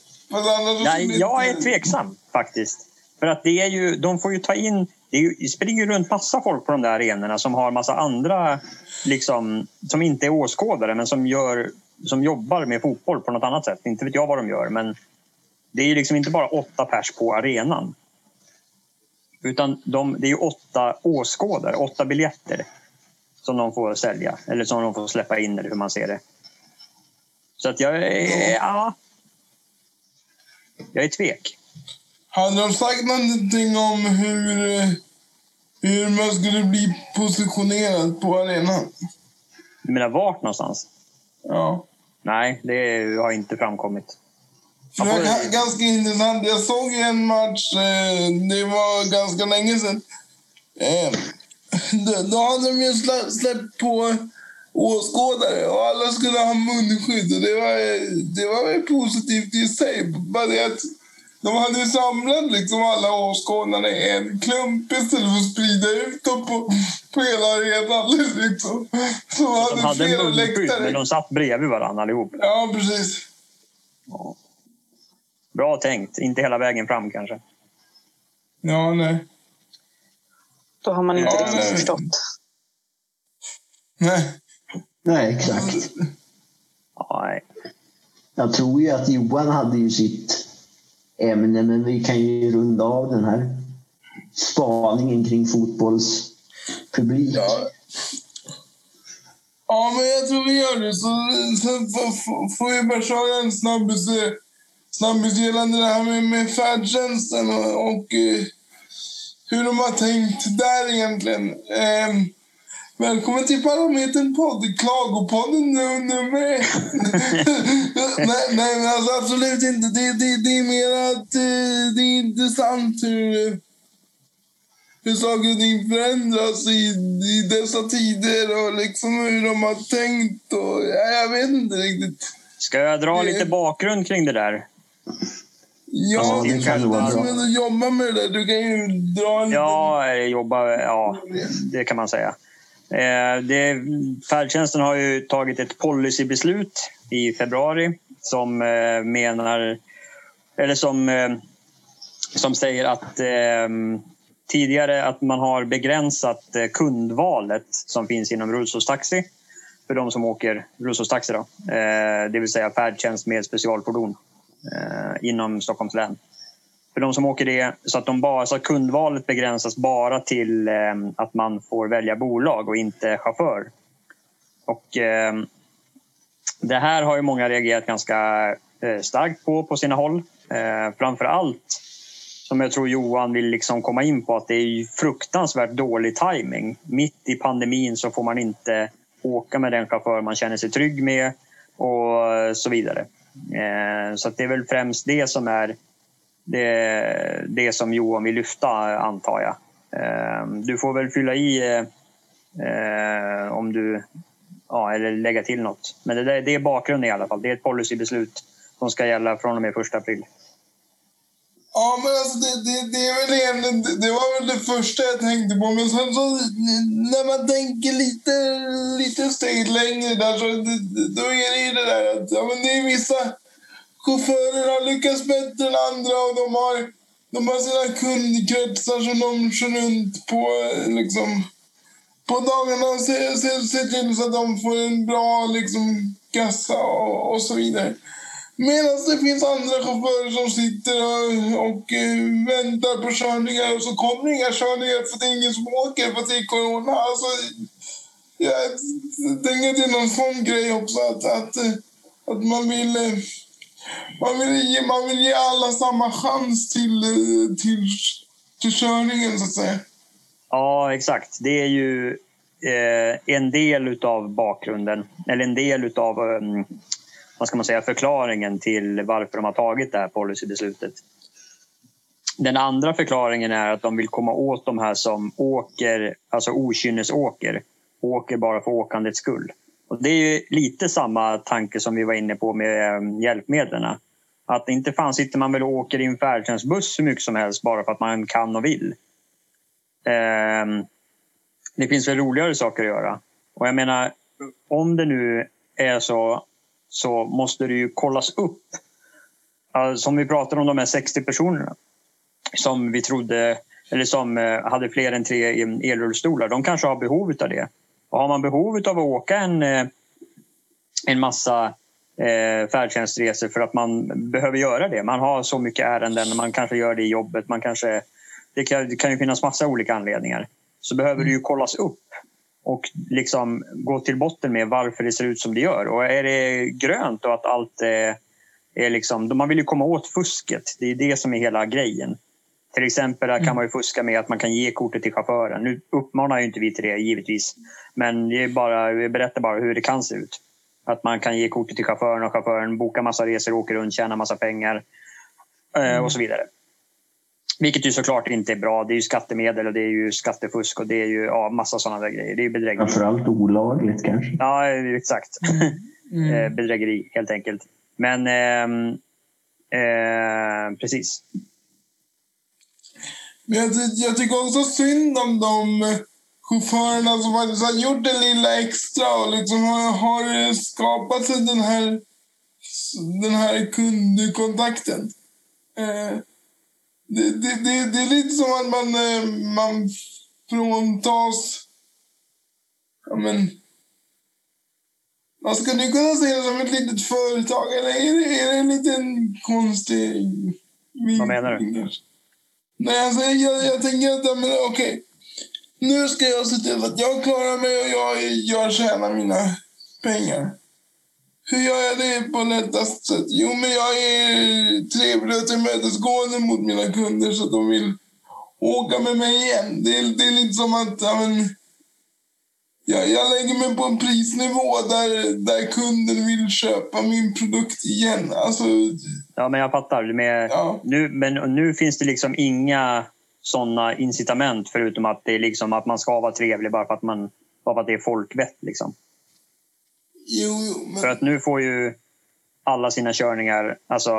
Nej, jag är tveksam faktiskt. För att det är ju, de får ju ta in... Det springer runt massa folk på de där arenorna som har massa andra... Liksom, som inte är åskådare, men som, gör, som jobbar med fotboll på något annat sätt. Inte vet jag vad de gör, men det är ju liksom inte bara åtta pers på arenan. Utan de, det är åtta åskådare, åtta biljetter som de får sälja eller som de får släppa in eller hur man ser det. Så att jag är... Ja, jag är tvek. Hade de sagt någonting om hur, hur man skulle bli positionerad på arenan? Du menar vart någonstans? Ja. Nej, det har inte framkommit. Det var ganska intressant. Jag såg en match, eh, det var ganska länge sedan. Eh, då hade de ju släppt på åskådare och alla skulle ha munskydd. Och det var, det var väl positivt i sig. Bara det att de hade samlat liksom alla åskådarna i en klump istället för att sprida ut dem på, på hela arenan. Liksom. Så de hade, hade munskydd, men de satt bredvid varandra allihop. Ja, precis. Ja. Bra tänkt. Inte hela vägen fram kanske. Ja, nej. Då har man inte ja, riktigt förstått. Nej. Nej, exakt. Nej. Jag tror ju att Johan hade ju sitt ämne, men vi kan ju runda av den här spaningen kring fotbollspublik. Ja. ja, men jag tror vi gör det. Så, så får vi bara köra en snabbis, snabbis gällande det här med, med färdtjänsten och, och eh, hur de har tänkt där egentligen. Eh, välkommen till Parametern podd, Klagopodden nummer ett. nej, nej, men alltså absolut inte. Det, det, det är mer att eh, det är intressant hur, hur saker och ting förändras i, i dessa tider och liksom hur de har tänkt. Och, ja, jag vet inte riktigt. Ska jag dra lite bakgrund kring det där? Ja, det kan vara bra. Men jobba med det Du kan ju dra en Ja, jobba, ja det kan man säga. Eh, det, färdtjänsten har ju tagit ett policybeslut i februari som eh, menar eller som, eh, som säger att eh, tidigare att man har begränsat eh, kundvalet som finns inom rullstolstaxi för de som åker rullstolstaxi, då, eh, det vill säga färdtjänst med specialfordon eh, Eh, inom Stockholms län. För de som åker det, så att, de bara, så att kundvalet begränsas bara till eh, att man får välja bolag och inte chaufför. Och, eh, det här har ju många reagerat ganska eh, starkt på på sina håll. Eh, framför allt som jag tror Johan vill liksom komma in på att det är fruktansvärt dålig timing. Mitt i pandemin så får man inte åka med den chaufför man känner sig trygg med och så vidare. Eh, så det är väl främst det som är det, det som Johan vill lyfta, antar jag. Eh, du får väl fylla i eh, om du... Ja, eller lägga till något. Men det, det är bakgrunden i alla fall. Det är ett policybeslut som ska gälla från och med 1 april. Ja, men alltså det, det, det, är väl egentligen, det var väl det första jag tänkte på. Men sen så när man tänker lite, lite steg längre där så då är det ju det där att ja, men det är vissa, chaufförer har lyckats bättre än andra och de har, de har sina kundkretsar som de kör runt på liksom, på dagarna och ser, ser, ser till så att de får en bra liksom, kassa och, och så vidare. Medan det finns andra chaufförer som sitter och, och eh, väntar på körningar och så kommer inga körningar för det är ingen som åker för att det är corona. Alltså, jag tänker att det är någon sån grej också att, att, eh, att man vill eh, man vill, ge, man vill ge alla samma chans till, till, till körningen så att säga. Ja, exakt. Det är ju eh, en del av bakgrunden, eller en del av um, vad ska man säga, förklaringen till varför de har tagit det här policybeslutet. Den andra förklaringen är att de vill komma åt de här som åker, alltså okynnesåker, åker bara för åkandets skull. Och det är lite samma tanke som vi var inne på med eh, hjälpmedlen. Att inte fan sitter man väl och åker i en färdtjänstbuss hur mycket som helst bara för att man kan och vill. Ehm, det finns väl roligare saker att göra. Och jag menar, om det nu är så så måste det ju kollas upp. Som vi pratade om de här 60 personerna som vi trodde eller som eh, hade fler än tre elrullstolar. De kanske har behov av det. Och har man behov av att åka en, eh, en massa eh, färdtjänstresor för att man behöver göra det. Man har så mycket ärenden, man kanske gör det i jobbet. Man kanske, det, kan, det kan ju finnas massa olika anledningar. Så behöver det ju kollas upp och liksom gå till botten med varför det ser ut som det gör. Och är det grönt och att allt är, är liksom... Man vill ju komma åt fusket. Det är det som är hela grejen. Till exempel kan man ju fuska med att man kan ge kortet till chauffören. Nu uppmanar ju inte vi till det givetvis. Men det är bara, vi berättar bara hur det kan se ut. Att man kan ge kortet till chauffören och chauffören bokar massa resor, åker runt, tjänar massa pengar mm. och så vidare. Vilket ju såklart inte är bra. Det är ju skattemedel och det är ju skattefusk och det är ju ja, massa sådana där grejer. Det är bedrägeri. Framförallt olagligt kanske. Ja, exakt. Mm. mm. bedrägeri helt enkelt. Men eh, eh, precis. Men jag, jag tycker också synd om de chaufförerna som faktiskt har gjort det lilla extra och liksom har, har skapat sig den här, den här kundkontakten. Eh, det, det, det, det, är lite som att man, eh, man fråntas... Ja, men, man skulle kunna se det som ett litet företag, eller är det, är det en liten konstig... Vad menar du? Nej, alltså, jag, jag tänker att okej, okay, nu ska jag se till att jag klarar mig och jag, jag tjänar mina pengar. Hur gör jag det på lättast sätt? Jo, men jag är trevlig och tillmötesgående mot mina kunder så att de vill åka med mig igen. Det är, det är lite som att ja, men, jag, jag lägger mig på en prisnivå där, där kunden vill köpa min produkt igen. Alltså, ja, men jag fattar. Med, ja. nu, men nu finns det liksom inga såna incitament förutom att, det är liksom att man ska vara trevlig bara för att, man, bara för att det är folkvett. Liksom. Jo, jo, men... För att nu får ju alla sina körningar, alltså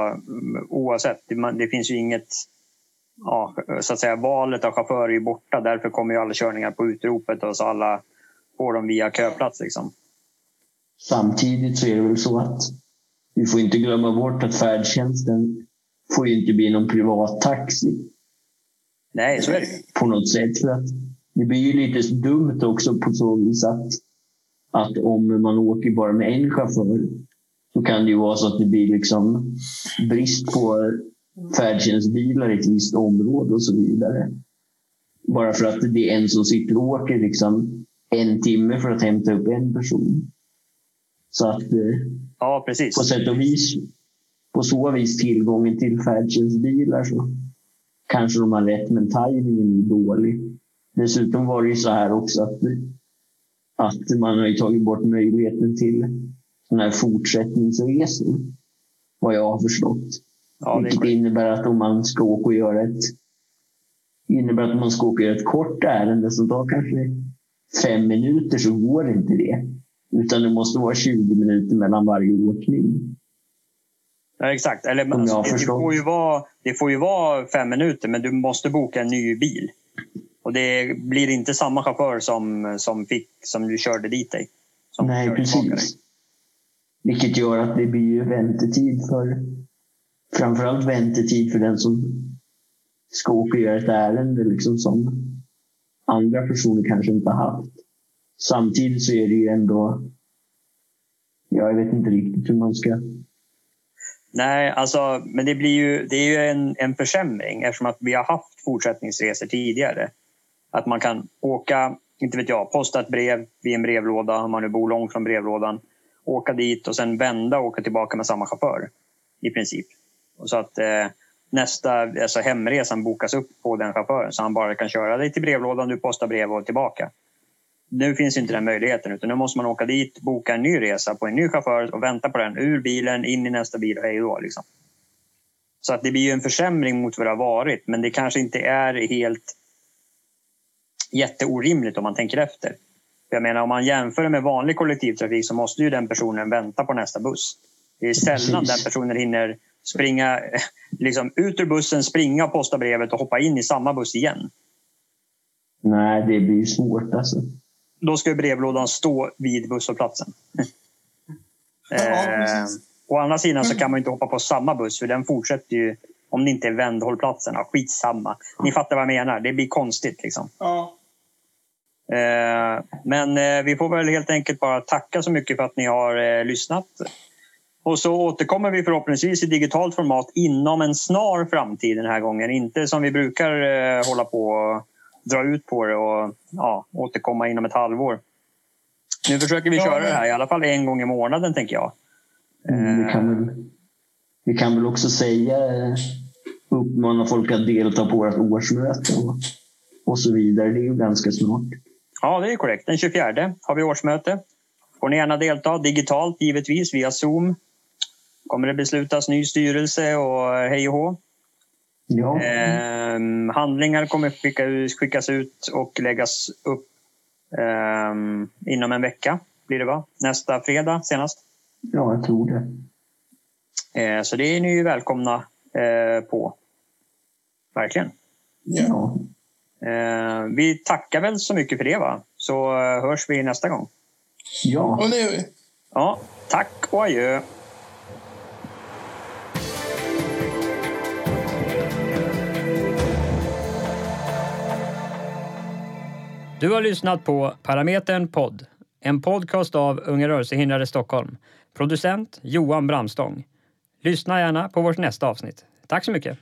oavsett, det, det finns ju inget ja, så att säga, valet av chaufför är ju borta. Därför kommer ju alla körningar på utropet och så alla får dem via köplats. Liksom. Samtidigt så är det väl så att vi får inte glömma bort att färdtjänsten får ju inte bli någon privat taxi. Nej, så är det På något sätt. För att det blir ju lite dumt också på så vis att att om man åker bara med en chaufför så kan det ju vara så att det blir liksom brist på färdtjänstbilar i ett visst område och så vidare. Bara för att det är en som sitter och åker liksom en timme för att hämta upp en person. Så att eh, ja, precis. på sätt och vis, på så vis tillgången till färdtjänstbilar så kanske de har rätt men tajmingen är dålig. Dessutom var det ju så här också att att man har tagit bort möjligheten till sådana här fortsättningsresor. Vad jag har förstått. Ja, Vilket innebär att om man ska åka och göra ett innebär att om man ska åka och göra ett kort ärende som tar kanske fem minuter så går inte det. Utan det måste vara 20 minuter mellan varje åkning. Ja, exakt. Eller, alltså, det, får ju vara, det får ju vara fem minuter, men du måste boka en ny bil. Och det blir inte samma chaufför som, som, fick, som du körde dit dig. Nej, precis. Vilket gör att det blir väntetid för framförallt väntetid för den som ska åka och göra ett ärende liksom som andra personer kanske inte har haft. Samtidigt så är det ju ändå... Ja, jag vet inte riktigt hur man ska... Nej, alltså, men det, blir ju, det är ju en, en försämring eftersom att vi har haft fortsättningsresor tidigare. Att man kan åka, inte vet jag, posta ett brev vid en brevlåda om man nu bor långt från brevlådan. Åka dit och sen vända och åka tillbaka med samma chaufför i princip. Och så att eh, nästa, alltså hemresan bokas upp på den chauffören så han bara kan köra dig till brevlådan, du postar brev och tillbaka. Nu finns inte den möjligheten utan nu måste man åka dit, boka en ny resa på en ny chaufför och vänta på den ur bilen, in i nästa bil och hej då. Liksom. Så att det blir ju en försämring mot vad det har varit men det kanske inte är helt jätteorimligt om man tänker efter. Jag menar om man jämför med vanlig kollektivtrafik så måste ju den personen vänta på nästa buss. Det är sällan den personen hinner springa liksom, ut ur bussen, springa och posta brevet och hoppa in i samma buss igen. Nej, det blir svårt alltså. Då ska brevlådan stå vid busshållplatsen. Ja, eh, å andra sidan så kan man inte hoppa på samma buss för den fortsätter ju om det inte är vändhållplatsen. Ja, skitsamma. Ni fattar vad jag menar. Det blir konstigt. Liksom. Ja. Eh, men eh, vi får väl helt enkelt bara tacka så mycket för att ni har eh, lyssnat. Och så återkommer vi förhoppningsvis i digitalt format inom en snar framtid den här gången. Inte som vi brukar hålla på och dra ut på det och ja, återkomma inom ett halvår. Nu försöker vi Ja, köra det här i alla fall en gång i månaden tänker jag. Mm, vi, kan väl, vi kan väl också säga, uppmana folk att delta på vårt årsmöte och, och så vidare. Det är ju ganska snart. Ja, det är korrekt. Den 24 har vi årsmöte. Får ni gärna delta digitalt givetvis via Zoom. Kommer det beslutas ny styrelse och hej och hå. Ja, Ehm, handlingar kommer skicka, skickas ut och läggas upp ehm, inom en vecka. Blir det va? Nästa fredag senast. ja, jag tror det. Eh, så det är ni ju välkomna eh, på. Verkligen. Ja. Eh, vi tackar väl så mycket för det va? Så eh, hörs vi nästa gång. ja. Och nu, Ja, tack och adjö. Du har lyssnat på Parametern podd, en podcast av Unga rörelsehindrade Stockholm. Producent Johan Bramstång. Lyssna gärna på vårt nästa avsnitt. Tack så mycket.